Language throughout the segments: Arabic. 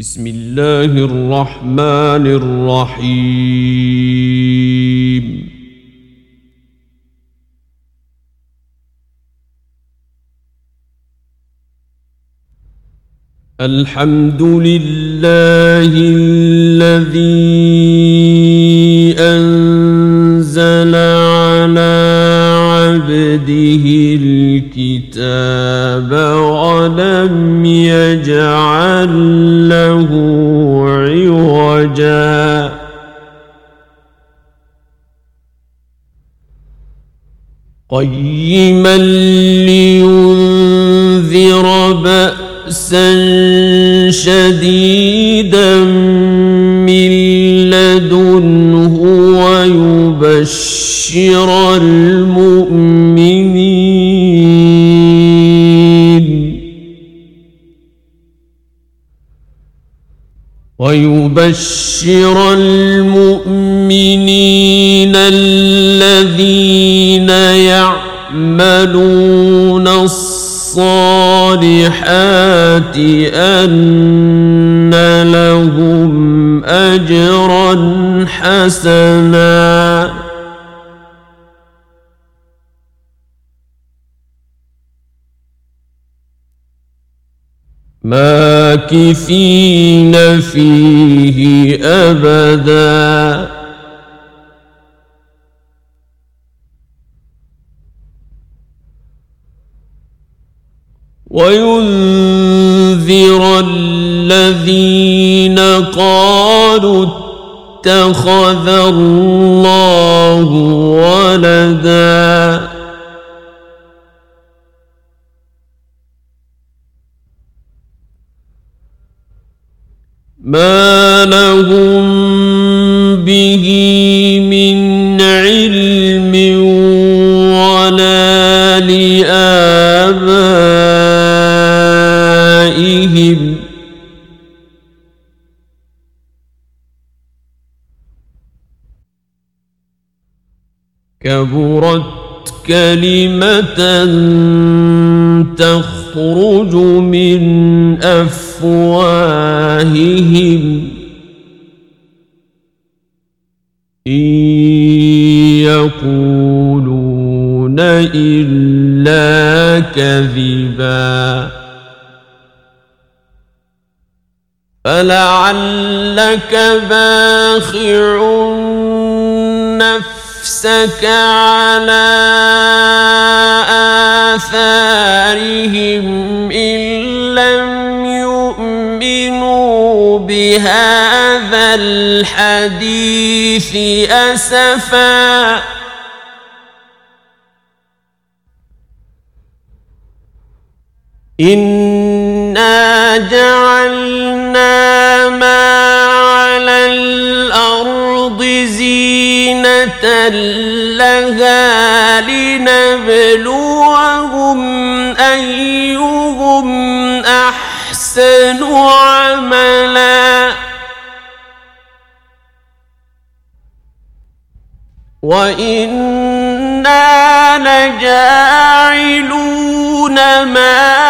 بسم الله الرحمن الرحيم. الحمد لله الذي أنزل على عبده الكتاب ولم يجعل قيما لينذر بأسا شديدا من لدنه ويبشر المؤمنين. ويبشر المؤمنين يعملون الصالحات أن لهم أجرا حسنا ماكثين فيه أبدا وينذر الذين قالوا اتخذ الله ولدا. ما لآبائهم كبرت كلمة تخرج من أفواههم. إن يقولون إلا كذبا. فلعلك باخع نفسك على آثارهم إن لم يؤمنوا بهذا الحديث أسفا إنا جعلنا ما على الأرض زينة لها لنبلوهم أيهم أحسن عملا وإنا لجاعلون ما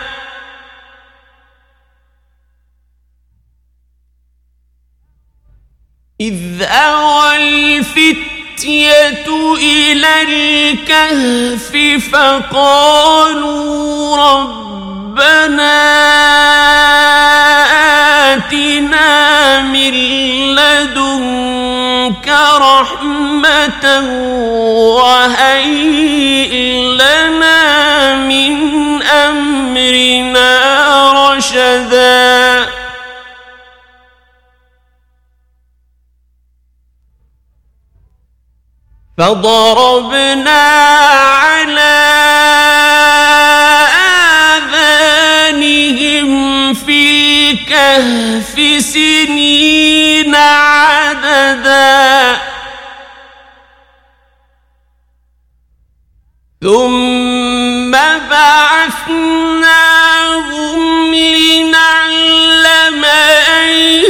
إذ أوى الفتية إلى الكهف فقالوا ربنا آتنا من لدنك رحمة وهيئ لنا من أمرنا فضربنا على آذانهم في الكهف سنين عددا. ثم بعثناهم لنعلم أي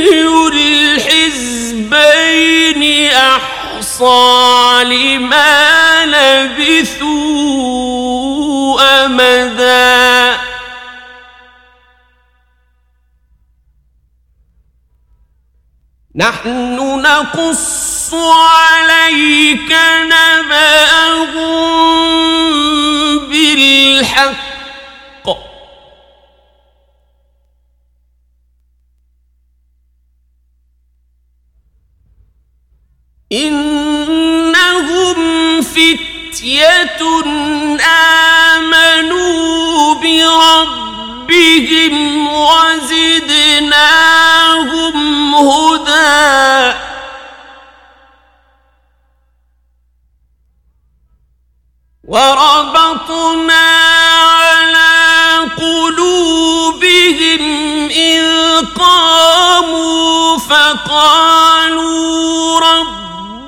الحزبين أحصى. لما لبثوا أمدا. نحن نقص عليك نبأهم إنهم فتية آمنوا بربهم وزدناهم هدى. وربطنا على قلوبهم إذ قاموا فقالوا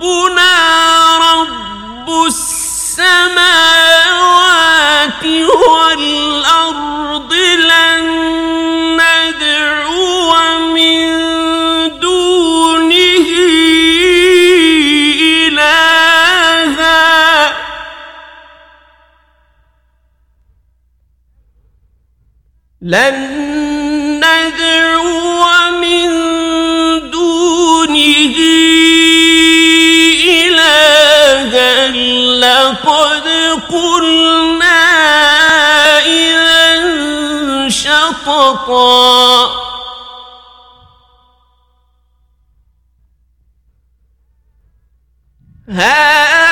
ربنا رب السماوات والأرض لن ندعو من دونه إلها. لن ندعو سقطا هذا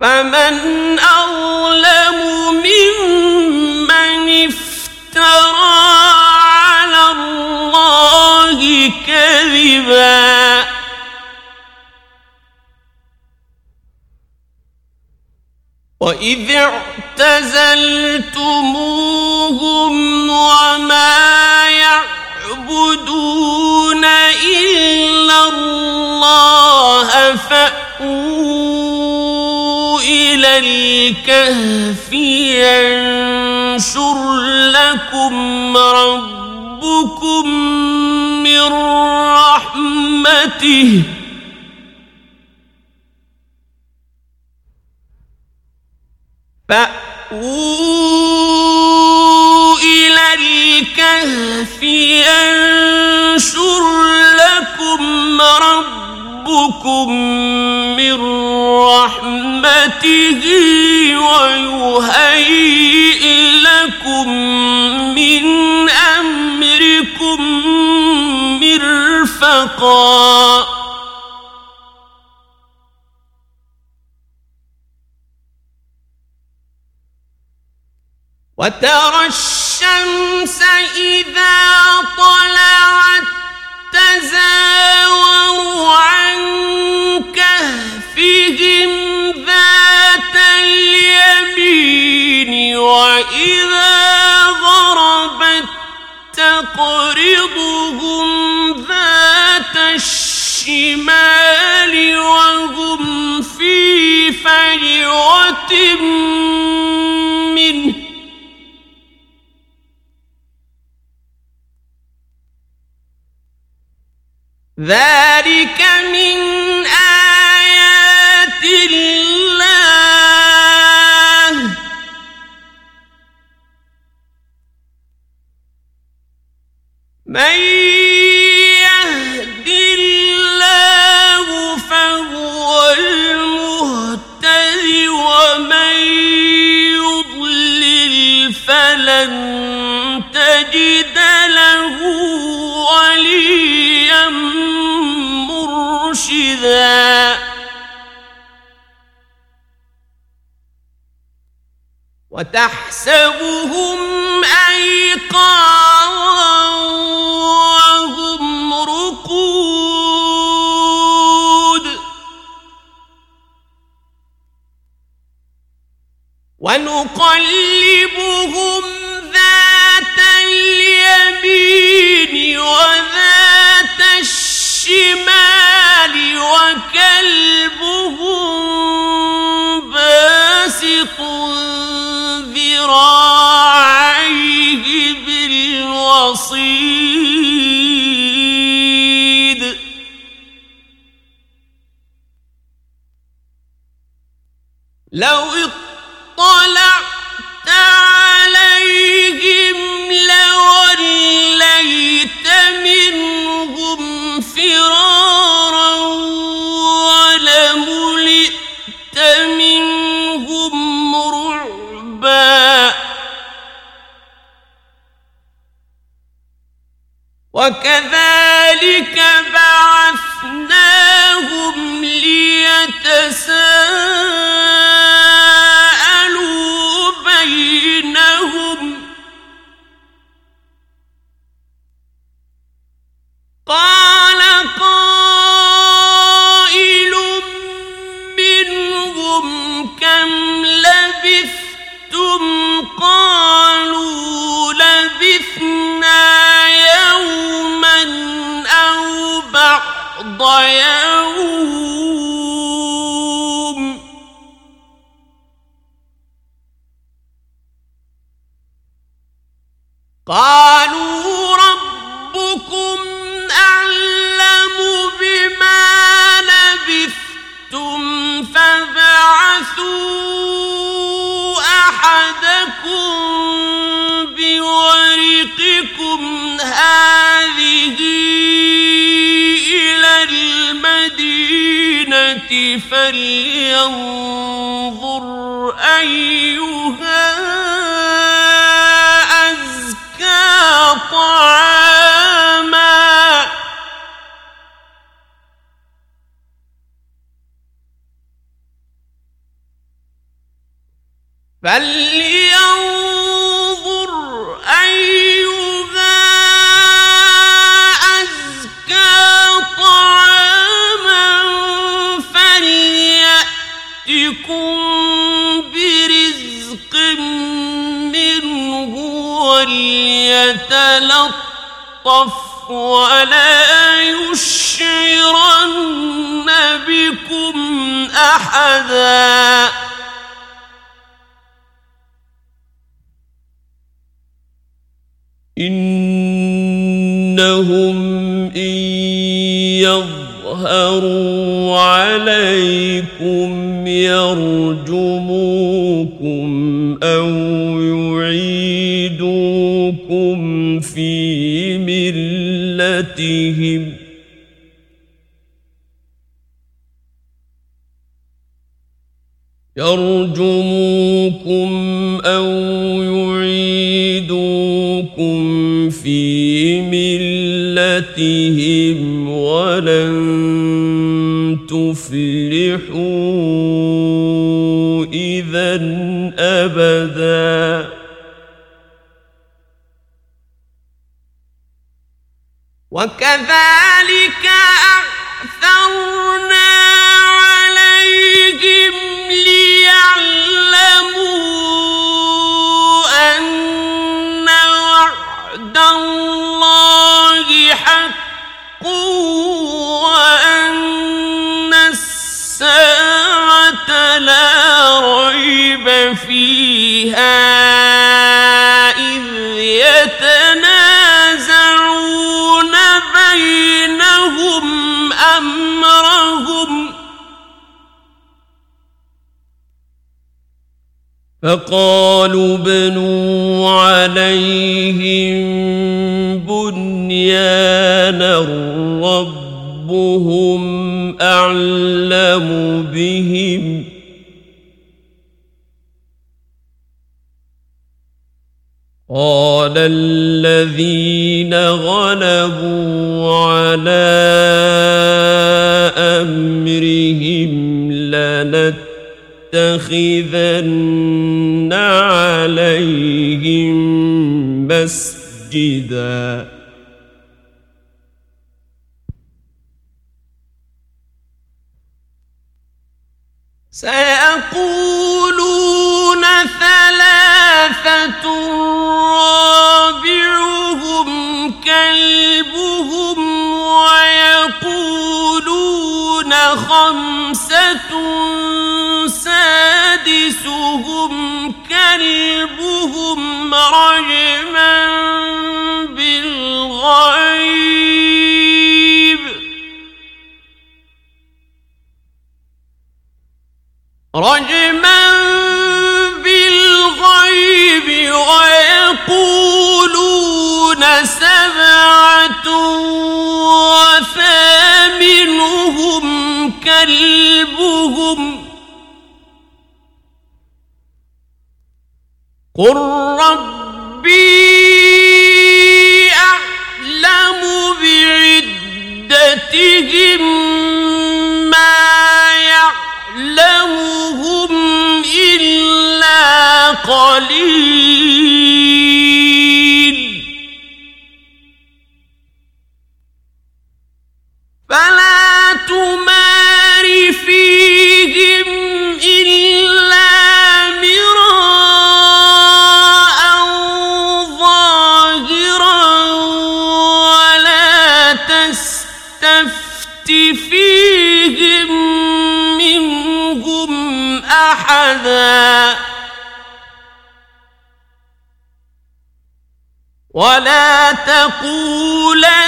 فمن أظلم ممن افترى على الله كذبا. وإذ اعتزلتموهم وما يعبدون إلا الله فأووا إلى الكهف ينشر لكم ربكم من رحمته. فأووا إلى الكهف ينشر لكم ربكم من رحمته ويهيئ لكم من أمركم مرفقا. وترى الشمس إذا طلعت تزاور وإذا غربت تقرضهم ذات الشمال وهم في فجوة منه ذلك من من يهد الله فهو المهتد ومن يضلل فلن تجد له وليا مرشدا. وتحسبهم أيقاظا ونقلبهم ذات اليمين وذات الشمال وكلبهم باسط ذراعيه بالوصيد. لو وكذلك إنهم إن يظهروا عليكم يرجموكم أو يعيدوكم في ملتهم يرجموكم أو يعيدوكم ملتهم ولن تفلحوا إذا أبدا وكذلك يتنازعون بينهم أمرهم فقالوا بنوا عليهم بنيانا ربهم أعلم بهم قال الذين غلبوا على أمرهم لنتخذن عليهم مسجدا. سيقولون رابعهم كلبهم ويقولون خمسة سادسهم كلبهم رجما بالغيب. رجما بالغيب ويقولون كلبهم قل ربي أعلم بعدتهم ما يعلمهم إلا قليل. فلا أحدا. ولا تقولن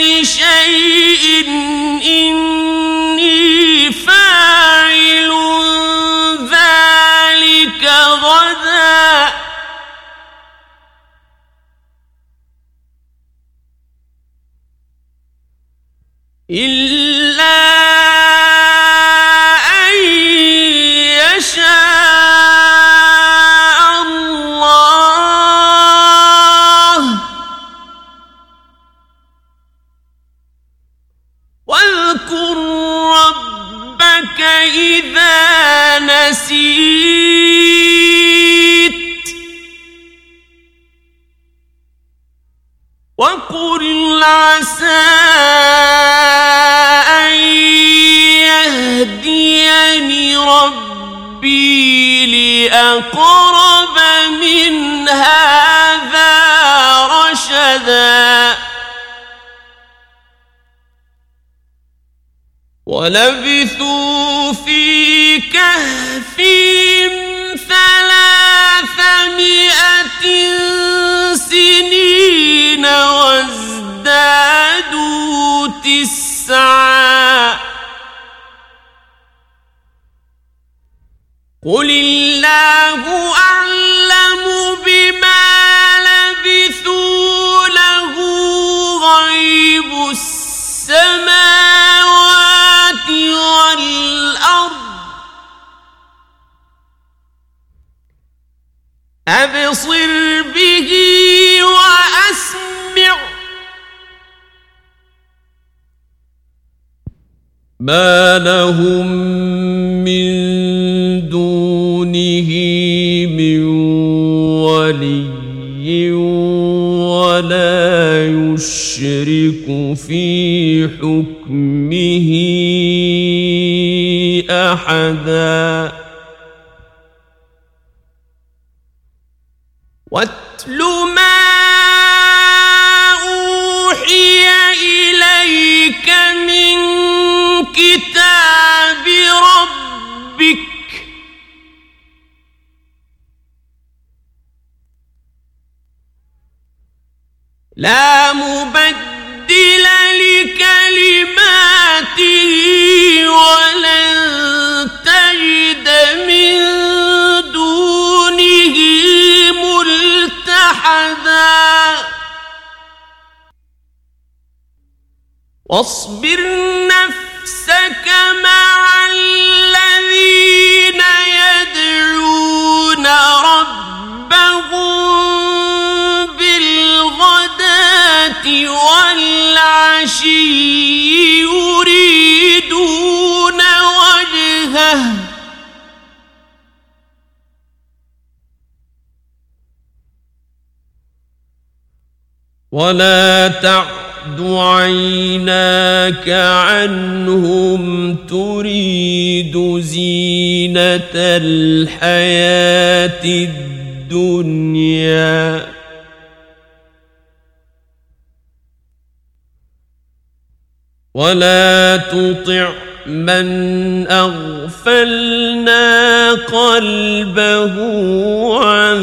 لشيء إني أن يهديني ربي لأقرب من هذا رشدا. ولبثوا في كهفهم قل الله أعلم بما لبثوا له غيب السماوات والأرض. أبصر ما لهم من دونه من ولي ولا يشرك في حكمه أحدا. لا مبدل لكلماته ولن تجد من دونه ملتحدا. واصبر نفسك مع والعشي يريدون وجهه. ولا تعد عيناك عنهم تريد زينة الحياة الدنيا. ولا تطع من اغفلنا قلبه عن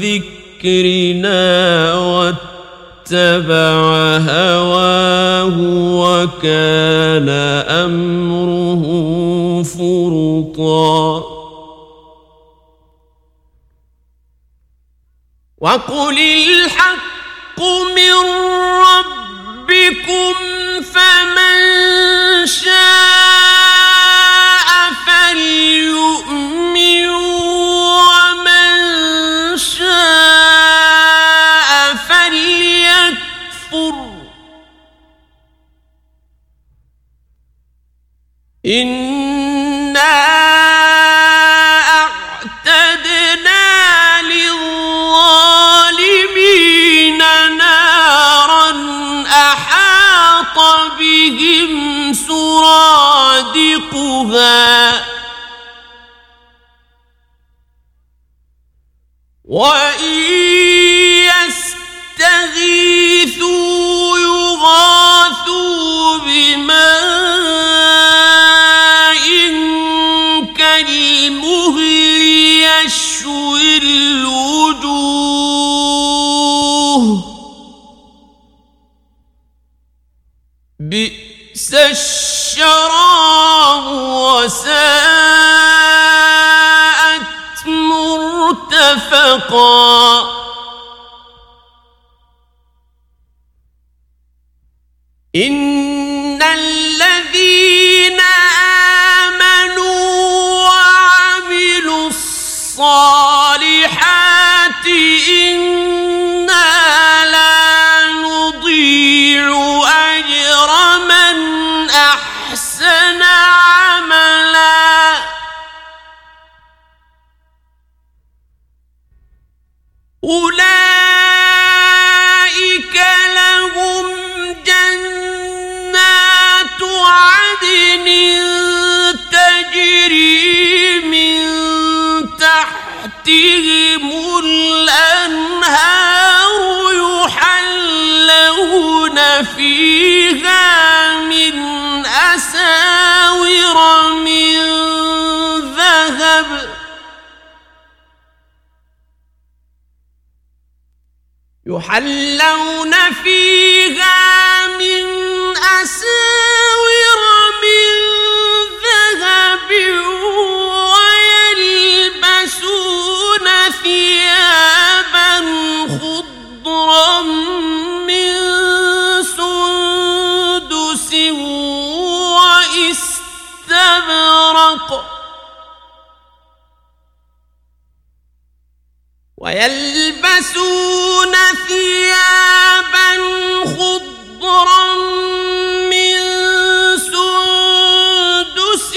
ذكرنا واتبع هواه وكان امره فرطا وقل الحق من ربكم شاء فليؤمن ومن شاء فليكفر. إنا سرادقها وإن يستغيثوا يغاثوا بماء كالمهل يشوي الوجوه. بئس مرتفقا فيها من أساور من ذهب. يحلون فيها من أساور من ذهب ويلبسون ثيابا خضرا. ويلبسون ثيابا خضرا من سندس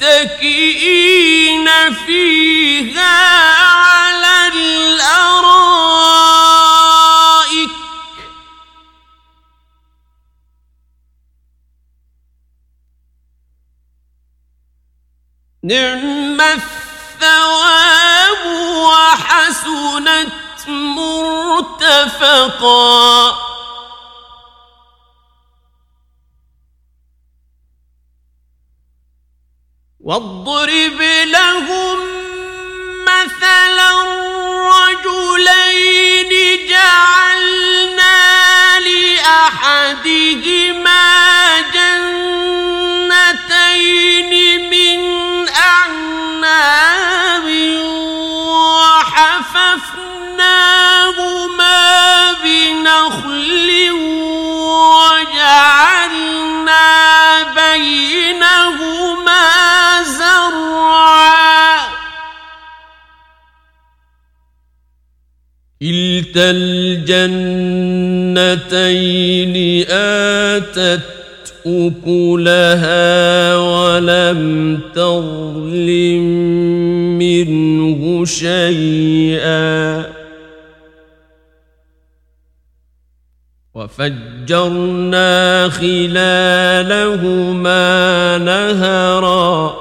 متكئين فيها نعم الثواب وحسنت مرتفقا. واضرب لهم مثلا رجلين جعلنا لأحدهما جنتين كلتا الجنتين آتت أكلها ولم تظلم منه شيئا وفجرنا خلالهما نهرا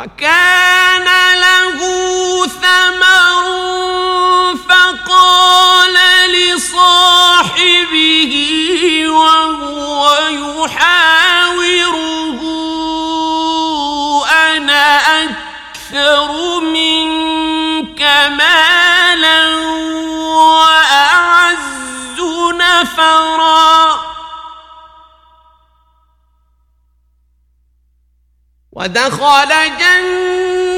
وكان ودخل جنته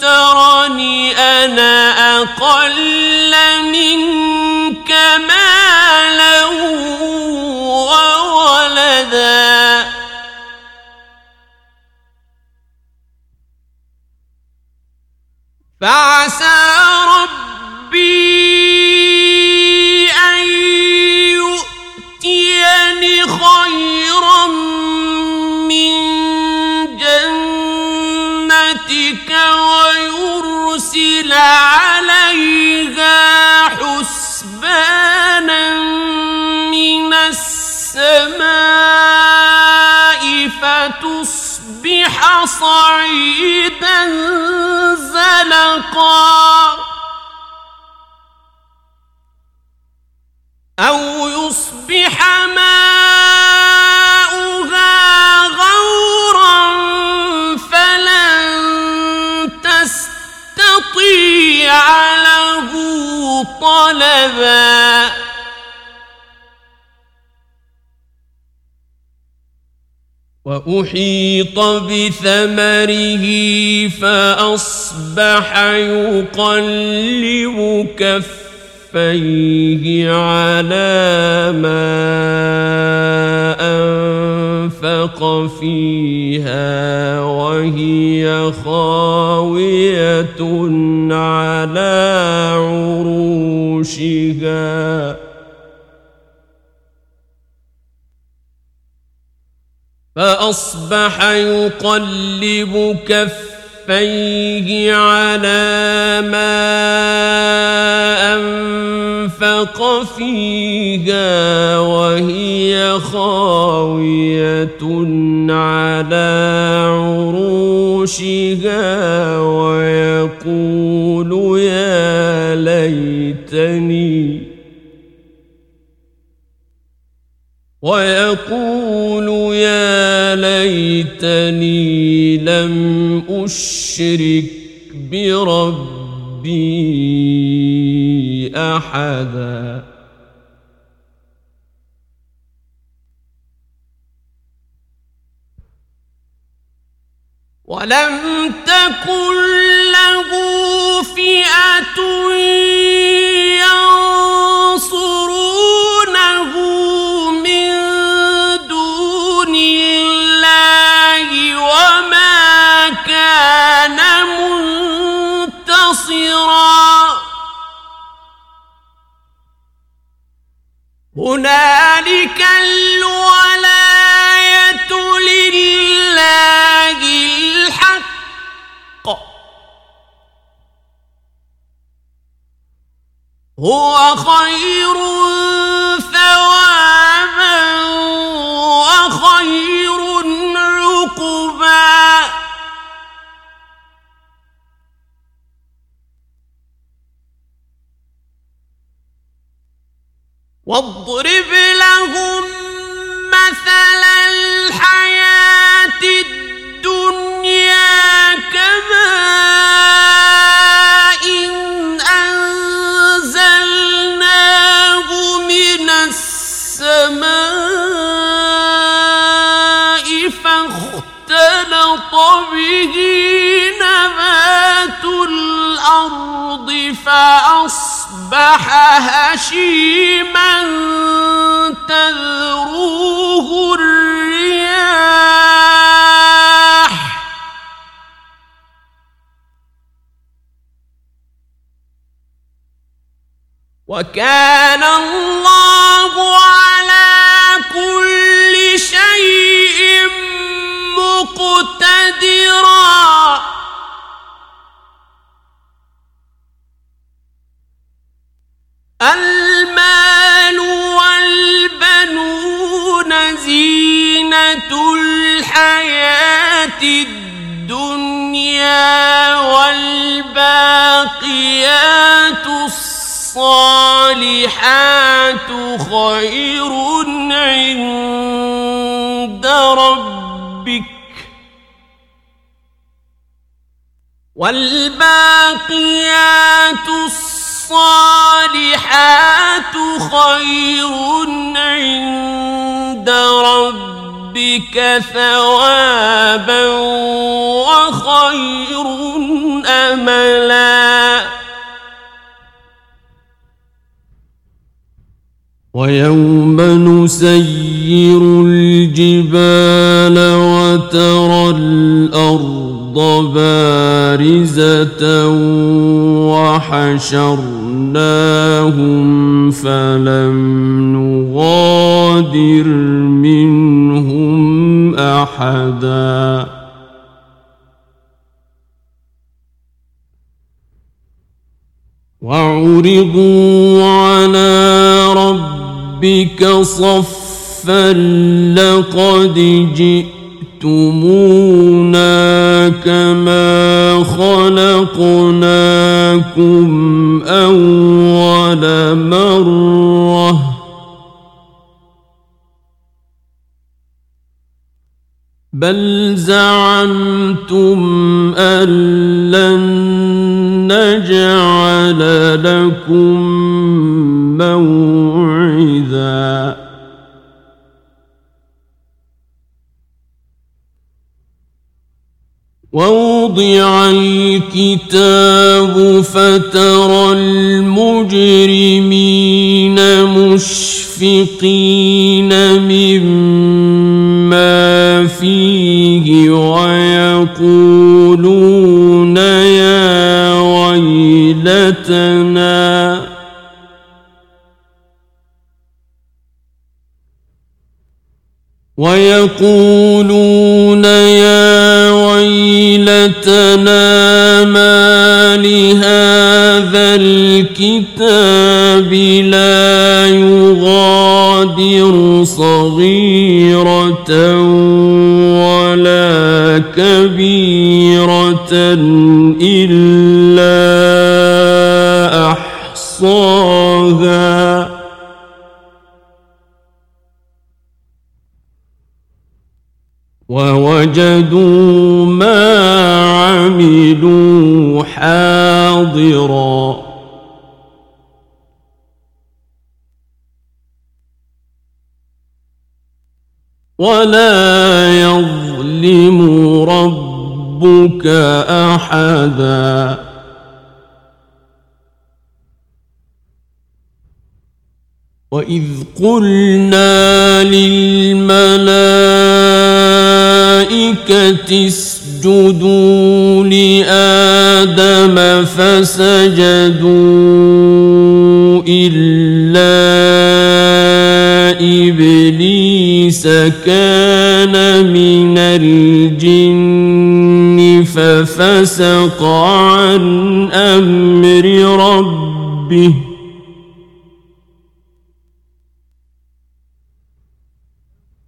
ترني أنا أقل منك مالا وولدا. فعسى صعيدا زلقا. أو يصبح ماؤها غورا فلن تستطيع له طلبا. وأحيط بثمره فأصبح يقلب كفيه على ما أنفق فيها وهي خاوية على عروشها. فأصبح يقلب كفيه على ما أنفق فيها وهي خاوية على عروشها ويقول يا ليتني ويقول ليتني لم أشرك بربي أحدا. ولم تكن له فئة هنالك الولاية لله الحق. هو خير ثوابا وخير واضرب لهم مثل الحياة الدنيا كماء إن أنزلناه من السماء فاختلط به نبات الأرض فأصبح هشيما تذروه الرياح. وكان الله المال والبنون زينة الحياة الدنيا والباقيات الصالحات خير عند ربك والباقيات الصالحات خير عند ربك ثوابا وخير أملا. ويوم نسير الجبال وترى الأرض بارزة وحشرناهم فلم نغادر منهم احدا وعرضوا على ربك صفا لقد جئتمونا كما خلقناكم اول مره بل زعمتم ان لن نجعل لكم الكتاب فترى المجرمين مشفقين مما فيه ويقولون يا ويلتنا. ويقولون ويلتنا ما لهذا الكتاب لا يغادر صغيرة ولا كبيرة إلا أحصاها. ووجدوا ما عملوا حاضرا ولا يظلم ربك احدا واذ قلنا للملائكه اسجدوا لادم فسجدوا الا ابليس كان من الجن ففسق عن أمر ربه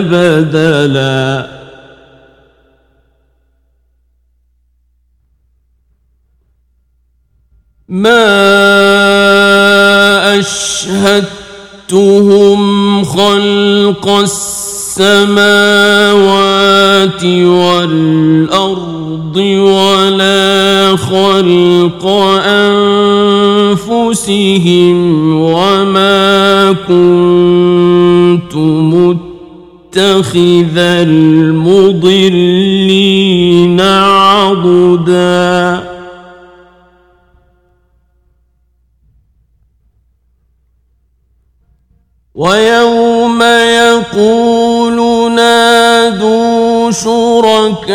بدلا. ما أشهدتهم خلق السماوات والأرض ولا خلق أنفسهم وما كنت متخذ المضلين عضداً. ويوم يقول نادوا شركائي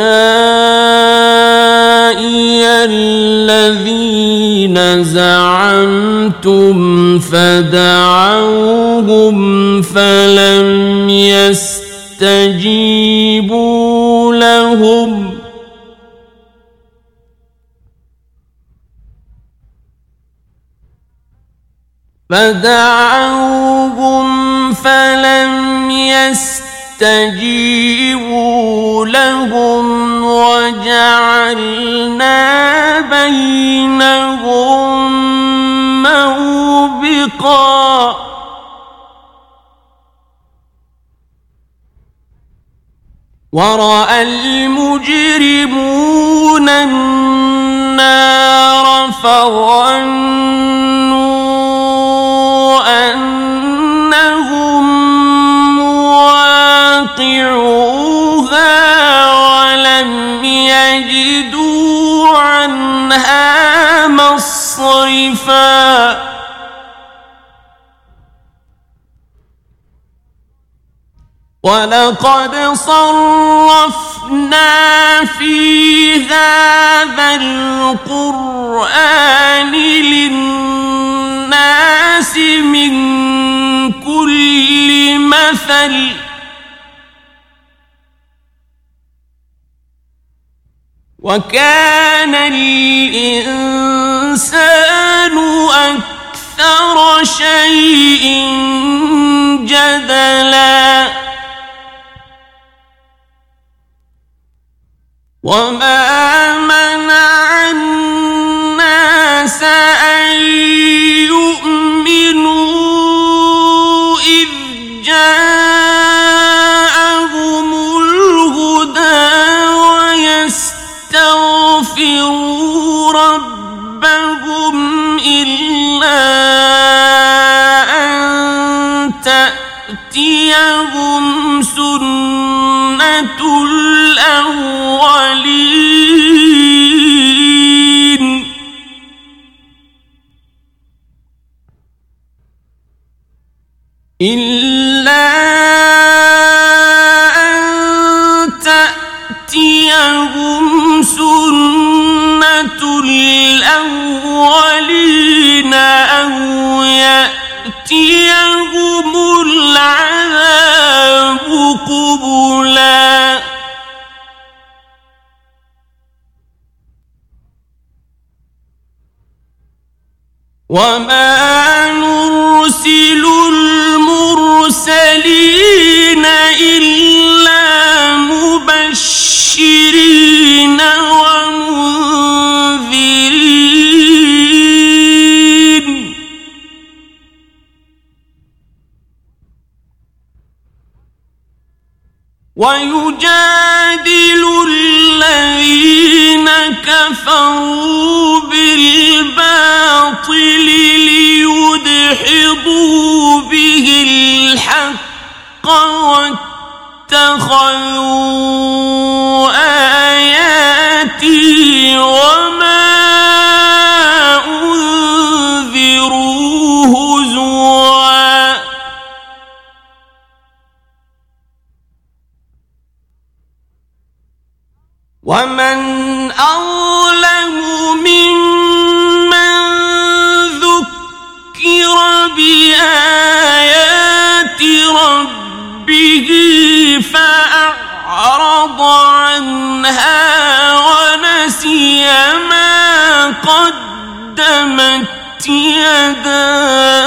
الذين زعمتم فدعوهم فدعوهم فلم يستجيبوا لهم وجعلنا بينهم موبقا. ورأى المجرمون النار فظنوا مصرفا ولقد صرفنا في هذا القرآن للناس من كل مثل. وكان الإنسان أكثر شيء جدلا. وما الأولين. إلا أن تأتيهم سنة الأولين أو وما نرسل المرسلين إلا مبشرين ومنذرين ويجادل الذين كفروا بالباطل ليدحضوا به الحق واتخذوا ومن أظلم ممن ذكر بآيات ربه فأعرض عنها ونسي ما قدمت يداه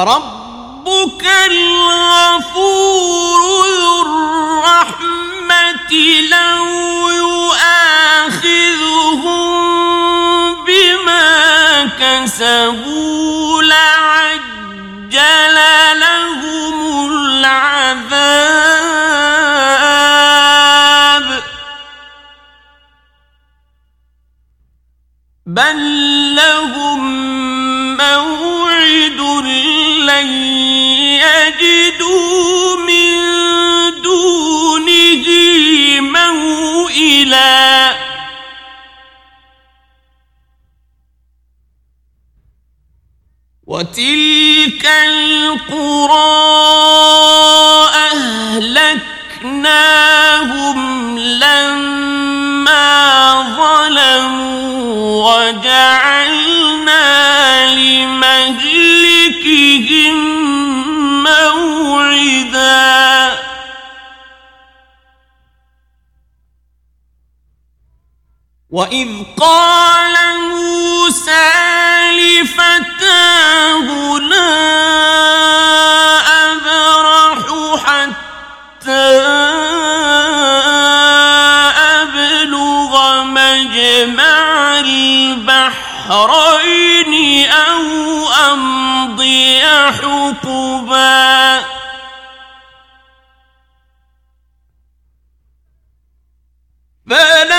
وربك الغفور ذو الرحمة لو يؤاخذهم بما كسبوا لعجل لهم العذاب. بل لهم موعد لن يجدوا من دونه موئلا. وتلك القرى أهلكناهم وإذ قال موسى لفتاه لا أبرح حتى أبلغ مجمع البحرين أو أمضي حقبا فلما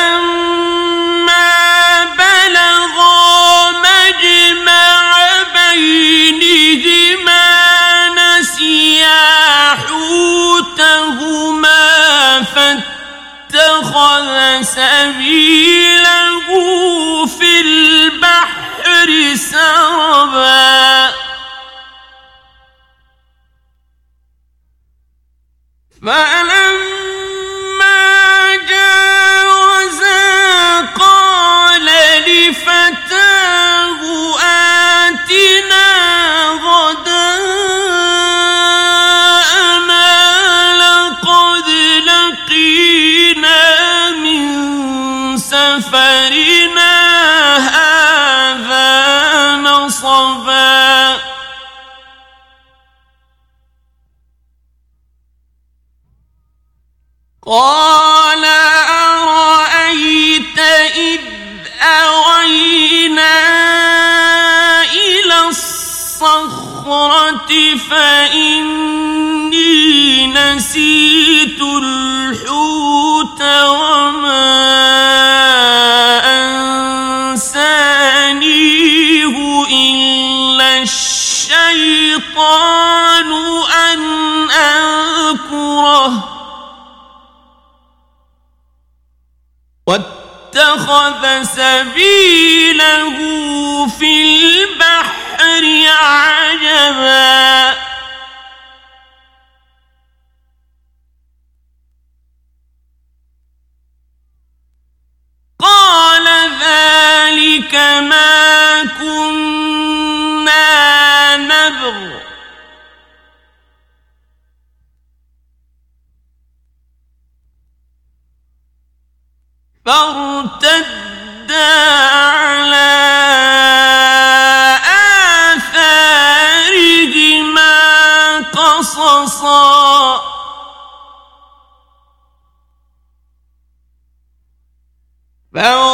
سبيله في البحر سربا. فلما قال أرأيت إذ أوينا إلى الصخرة فإني نسيت الحوت وما أنسانيه إلا الشيطان أن أذكره. واتخذ سبيله في البحر عجبا. قال ذلك ما كنا نبغ فارتدا على آثارهما قصصا. فوجدا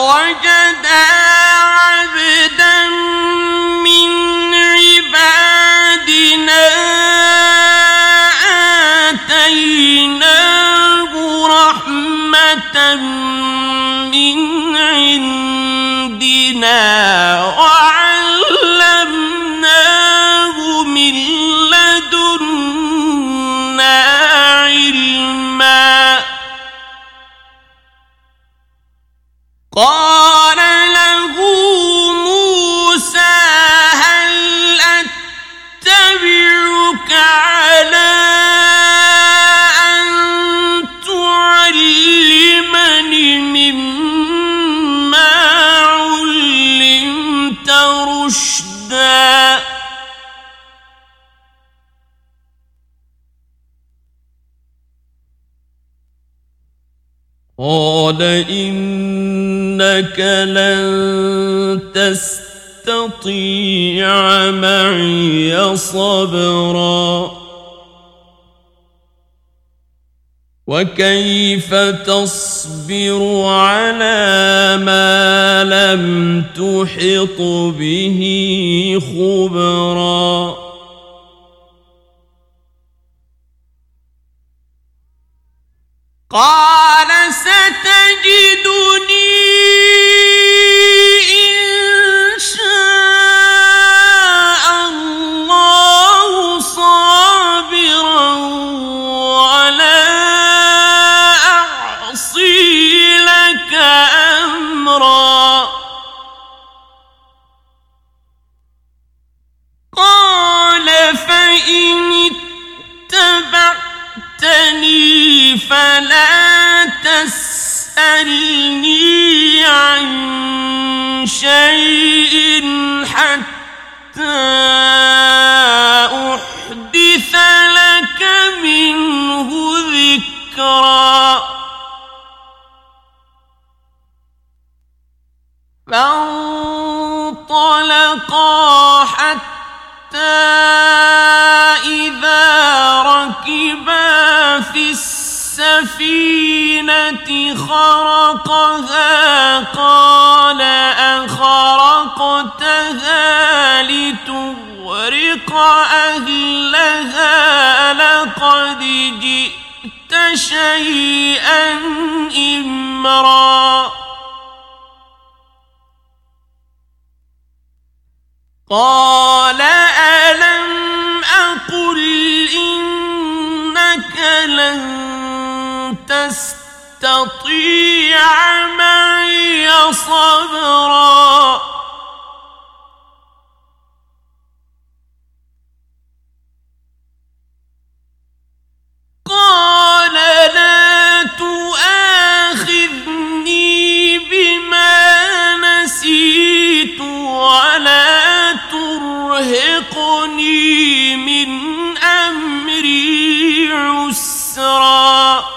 قال إنك لن تستطيع معي صبرا وكيف تصبر على ما لم تحط به خبرا قال تسألني عن شيء حتى أحدث لك منه ذكرا. فانطلقا حتى خرقها قال أخرقتها لتغرق أهلها لقد جئت شيئا إمرا. قال صبرا. قال لا تؤاخذني بما نسيت ولا ترهقني من أمري عسرا.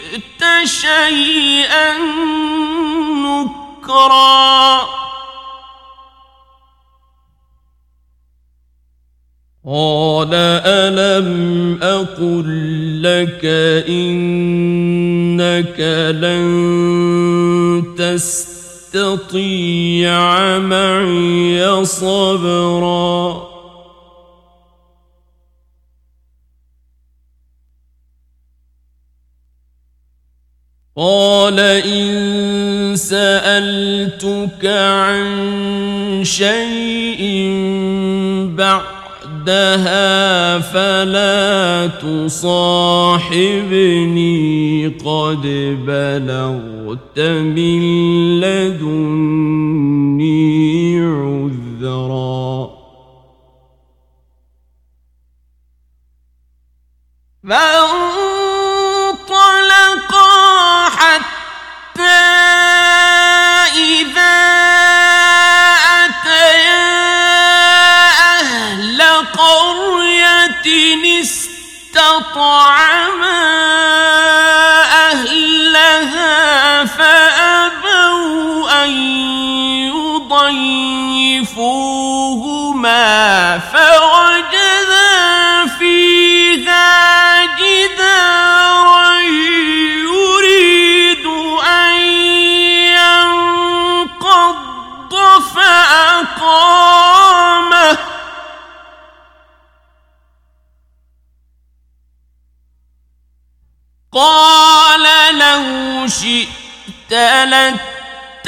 شيئا نكرا. قال ألم أقل لك إنك لن تستطيع معي صبرا؟ قال إن سألتك عن شيء بعد بعدها فلا تصاحبني قد بلغت من لدني قال لو شئت لاتخذت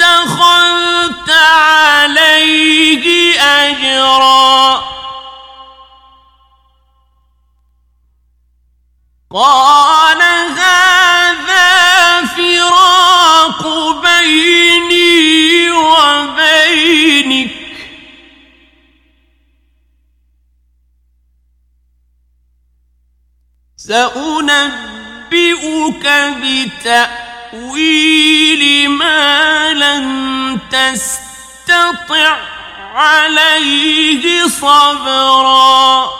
عليه أجرا. قال هذا فراق بيني وبينك. سأنبئ أنبئك بتأويل ما لم تستطع عليه صبرا.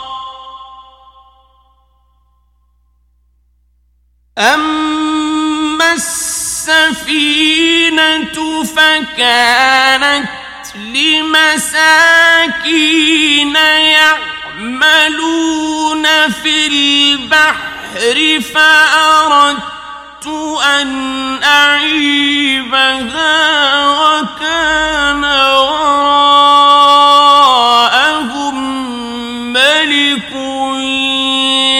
أما السفينة فكانت لمساكين يعملون في البحر. البحر فأردت أن أعيبها وكان وراءهم ملك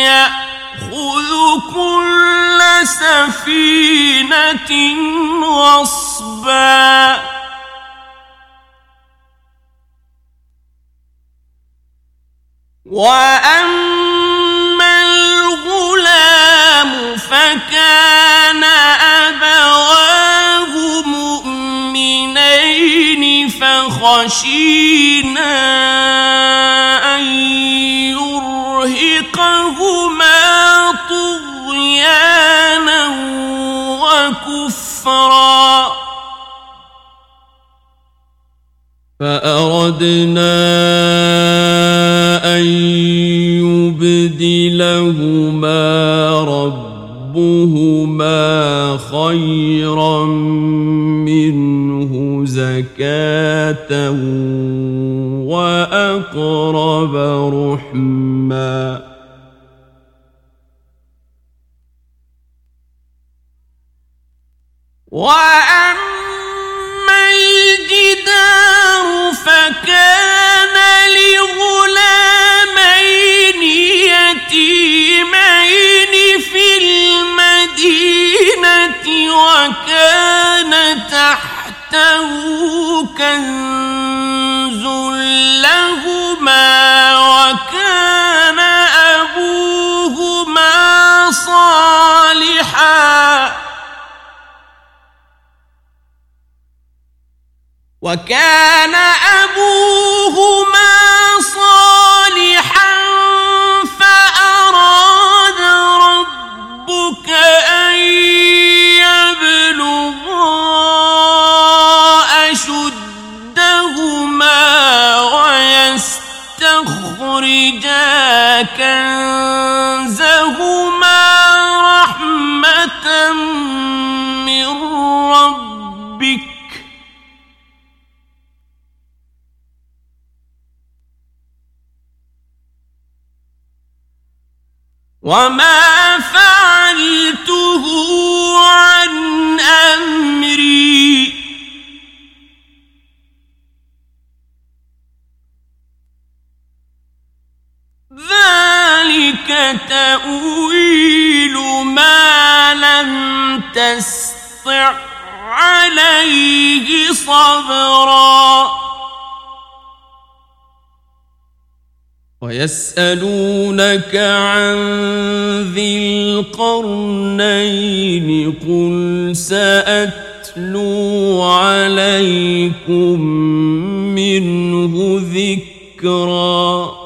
يأخذ كل سفينة غصبا. وأما فكان أبواه مؤمنين فخشينا أن يرهقهما طغيانا وكفرا. فأردنا أن يبدلهما ربهما خيرا منه زكاة وأقرب رحما وأما الجدار فكان لغلامين يتيمين في المدينة وكان تحته كنز لهما وكان أبوهما صالحا. وكان أبوهما صالحا فأراد وما فعلته عن امري. ذلك تاويل ما لم تستع عليه صبرا. ويسألونك عن ذي القرنين قل سأتلو عليكم منه ذكرا.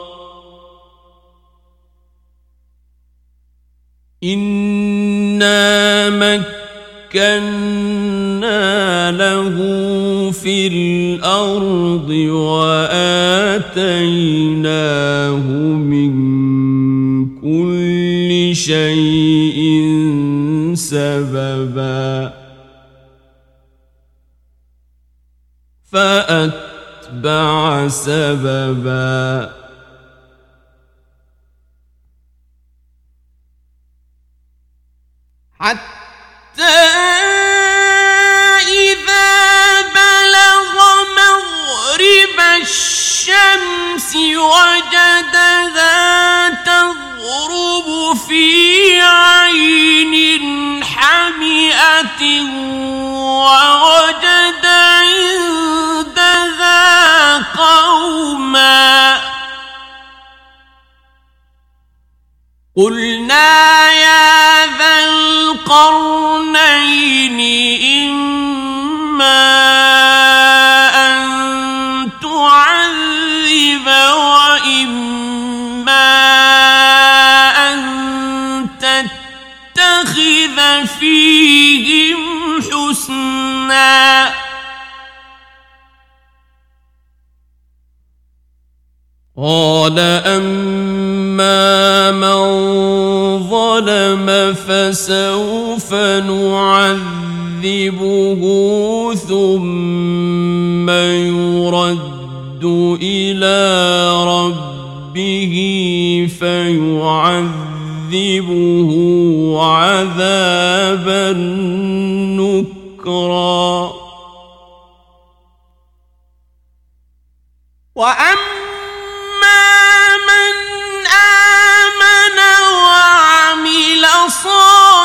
إنا مكنا له في الأرض وآتيناه من كل شيء سببا. فأتبع سببا. حتى الشمس وجدها تغرب في عين حمئة ووجد عندها قوما. قلنا يا ذا القرنين إما قال أما من ظلم فسوف نعذبه ثم يرد إلى ربه فيعذب يعذبه عذابا نكرا. وأما وعمل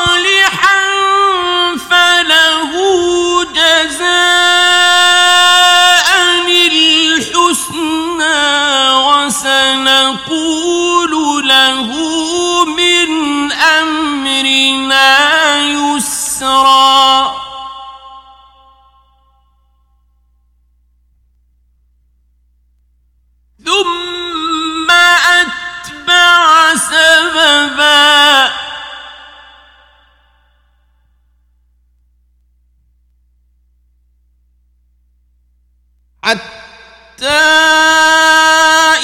حتى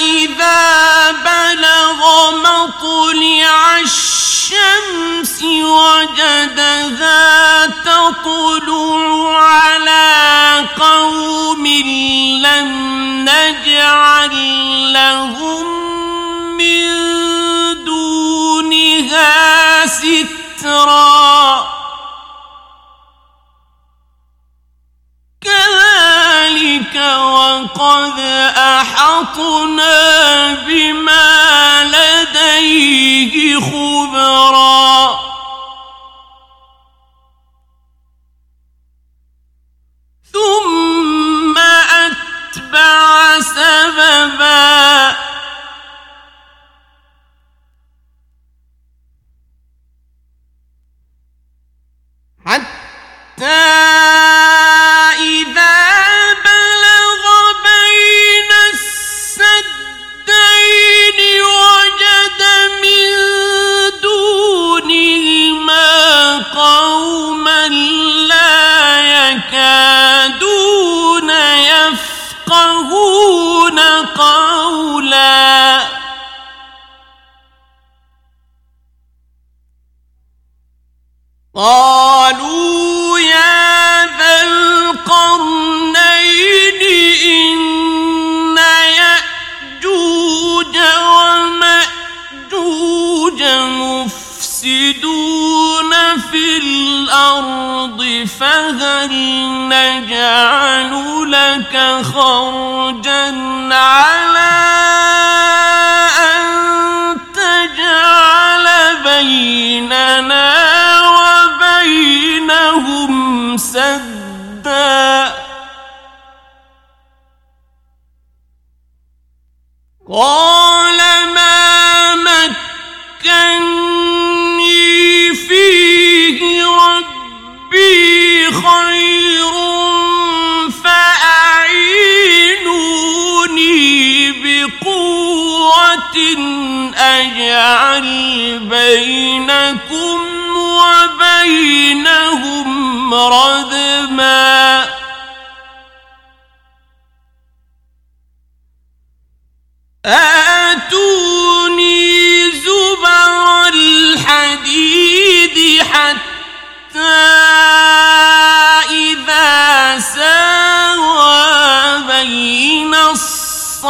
إذا بلغ مطلع الشمس وجدها تطلع على قوم لم نجعل لهم من دونها سترا. وقد أحطنا بما لديه خبرا. ثم أتبع سببا. حتى قوما لا يكادون يفقهون قولا. قالوا يا ذا القرنين في الأرض فهل نجعل لك خرجا على أن تجعل بيننا وبينهم سدا؟ قال خير فأعينوني بقوة أجعل بينكم وبينهم ردما آتوني بين الصدفين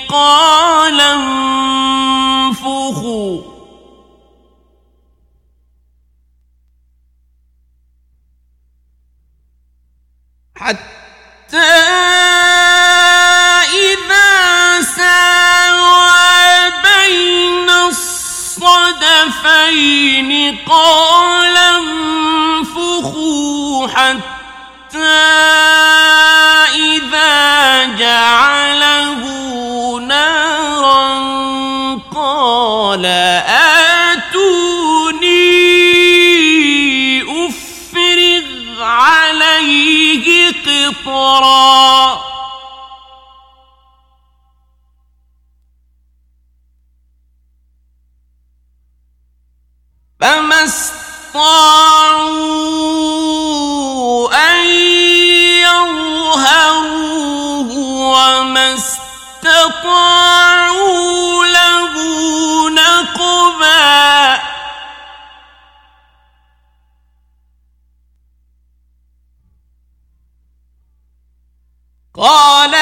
قال انفخوا. حتى الصدفين قال انفخوا حتى إذا جعله نارا قال آتوني أفرغ عليه قطرا فما استطاعوا استطاعوا له نقبا. قال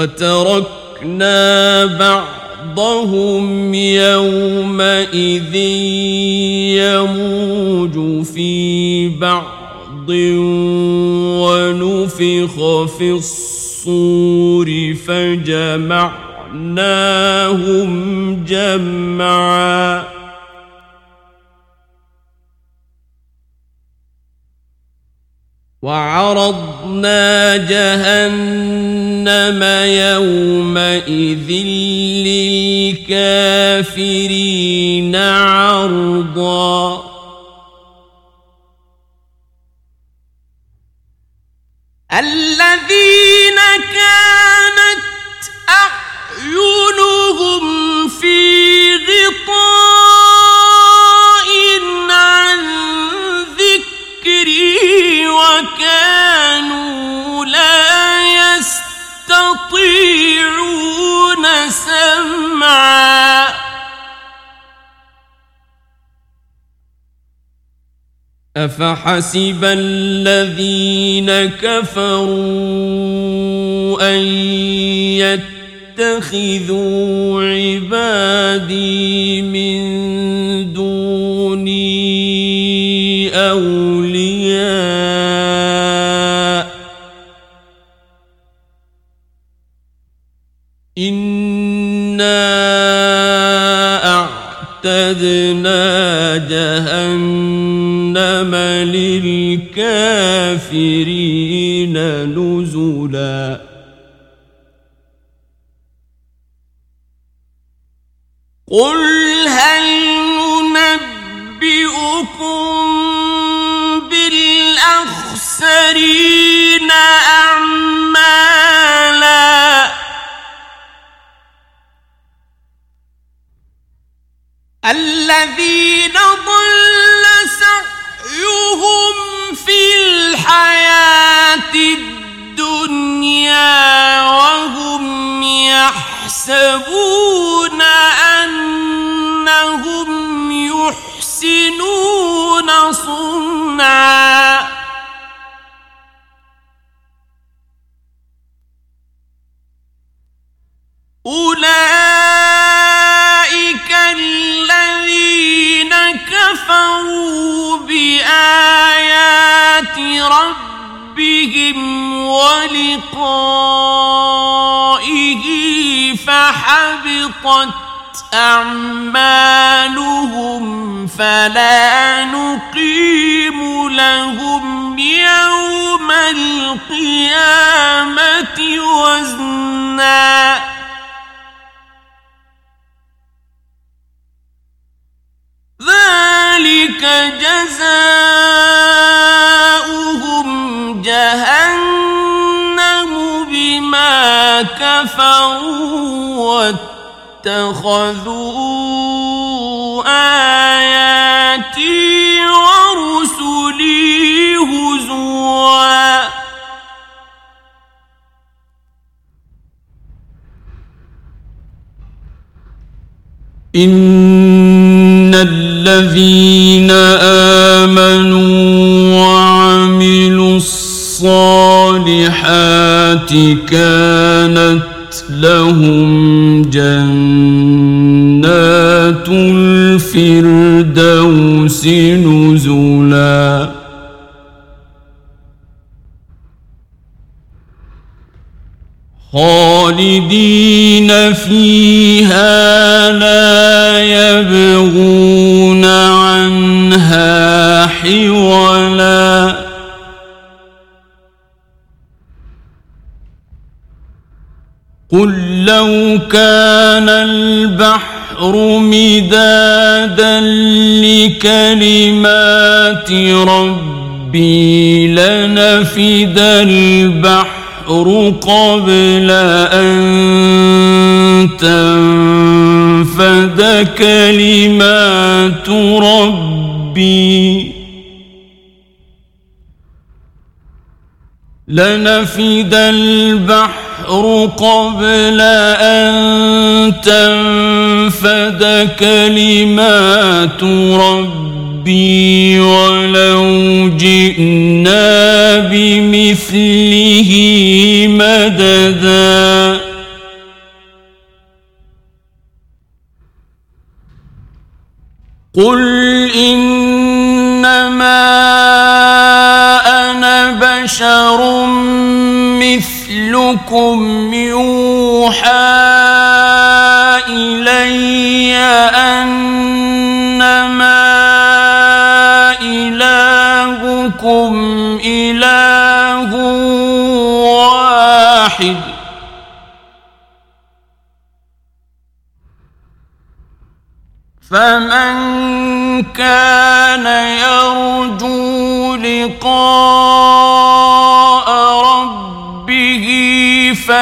وتركنا بعضهم يومئذ يموج في بعض ونفخ في الصور فجمعناهم جمعا وعرضنا جهنم يومئذ للكافرين عرضا. الذين أفحسب الذين كفروا أن يتخذوا عبادي من دوني أولياء إنا أعتدنا جهنم للكافرين نزلا قل هل ننبئكم بالأخسرين أعمالا الذين ضل سعيهم في الحياة الدنيا وهم يحسبون أنهم يحسنون صنعا. أولئك الذين كفروا ربهم ولقائه فحبطت أعمالهم فلا نقيم لهم يوم القيامة وزناً. ذلك جزاؤهم جهنم بما كفروا واتخذوا آياتي ورسلي هزوا إن الذين آمنوا وعملوا الصالحات كانت لهم جنات الفردوس نزلا. خالدين فيها لا يبغون حولا قل لو كان البحر مدادا لكلمات ربي لنفد البحر قبل أن تنفد كلمات ربي. لنفد البحر قبل أن تنفد كلمات ربي ولو جئنا بمثله مددا. قل إنما مثلكم يوحى إلي أنما إلهكم إله واحد. فمن كان يرجو لقاء